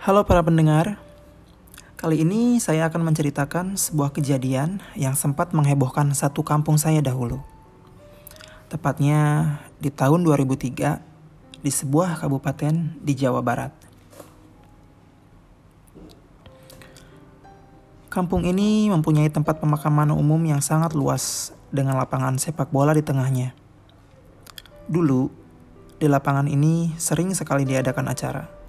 Halo para pendengar, kali ini saya akan menceritakan sebuah kejadian yang sempat menghebohkan satu kampung saya dahulu. Tepatnya di tahun 2003 di sebuah kabupaten di Jawa Barat. Kampung ini mempunyai tempat pemakaman umum yang sangat luas dengan lapangan sepak bola di tengahnya. Dulu, di lapangan ini sering sekali diadakan acara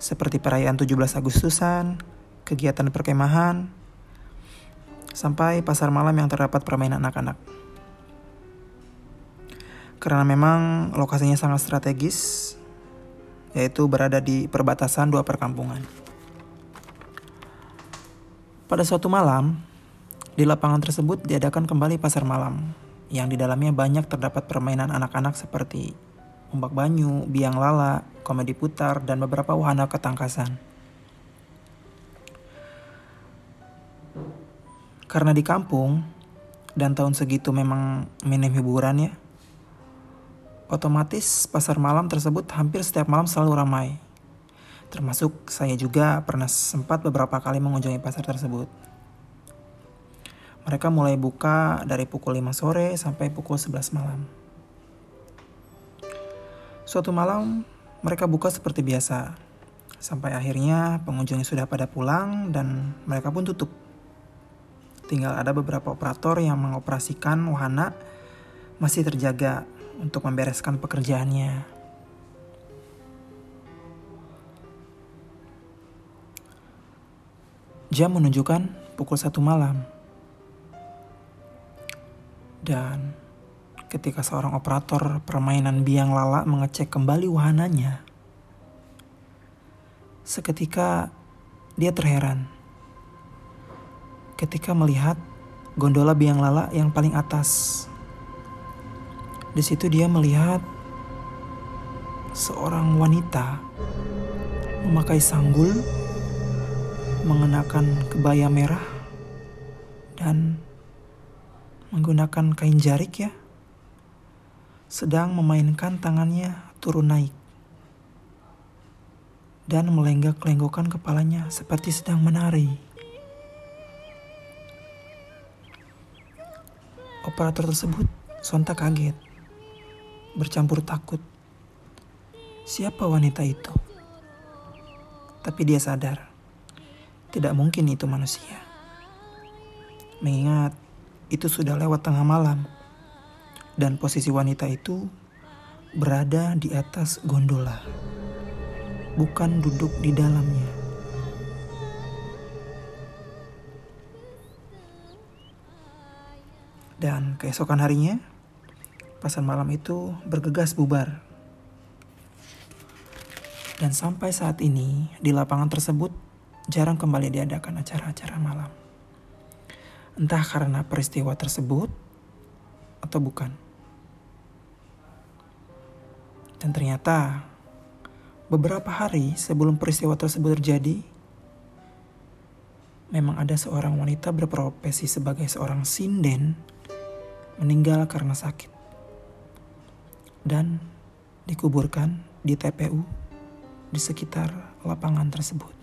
seperti perayaan 17 Agustusan, kegiatan perkemahan, sampai pasar malam yang terdapat permainan anak-anak. Karena memang lokasinya sangat strategis, yaitu berada di perbatasan dua perkampungan. Pada suatu malam, di lapangan tersebut diadakan kembali pasar malam, yang di dalamnya banyak terdapat permainan anak-anak seperti ombak banyu, biang lala, komedi putar, dan beberapa wahana ketangkasan. Karena di kampung, dan tahun segitu memang minim hiburan ya, otomatis pasar malam tersebut hampir setiap malam selalu ramai. Termasuk saya juga pernah sempat beberapa kali mengunjungi pasar tersebut. Mereka mulai buka dari pukul 5 sore sampai pukul 11 malam. Suatu malam, mereka buka seperti biasa. Sampai akhirnya pengunjung sudah pada pulang dan mereka pun tutup. Tinggal ada beberapa operator yang mengoperasikan wahana masih terjaga untuk membereskan pekerjaannya. Jam menunjukkan pukul satu malam. Dan ketika seorang operator permainan biang lala mengecek kembali wahananya. Seketika dia terheran ketika melihat gondola biang lala yang paling atas. Di situ dia melihat seorang wanita memakai sanggul, mengenakan kebaya merah, dan menggunakan kain jarik ya sedang memainkan tangannya turun naik dan melenggak-lenggokkan kepalanya seperti sedang menari. Operator tersebut sontak kaget, bercampur takut. Siapa wanita itu? Tapi dia sadar, tidak mungkin itu manusia. Mengingat itu sudah lewat tengah malam dan posisi wanita itu berada di atas gondola, bukan duduk di dalamnya. Dan keesokan harinya, pasar malam itu bergegas bubar. Dan sampai saat ini, di lapangan tersebut jarang kembali diadakan acara-acara malam. Entah karena peristiwa tersebut atau bukan. Dan ternyata beberapa hari sebelum peristiwa tersebut terjadi, memang ada seorang wanita berprofesi sebagai seorang sinden meninggal karena sakit dan dikuburkan di TPU di sekitar lapangan tersebut.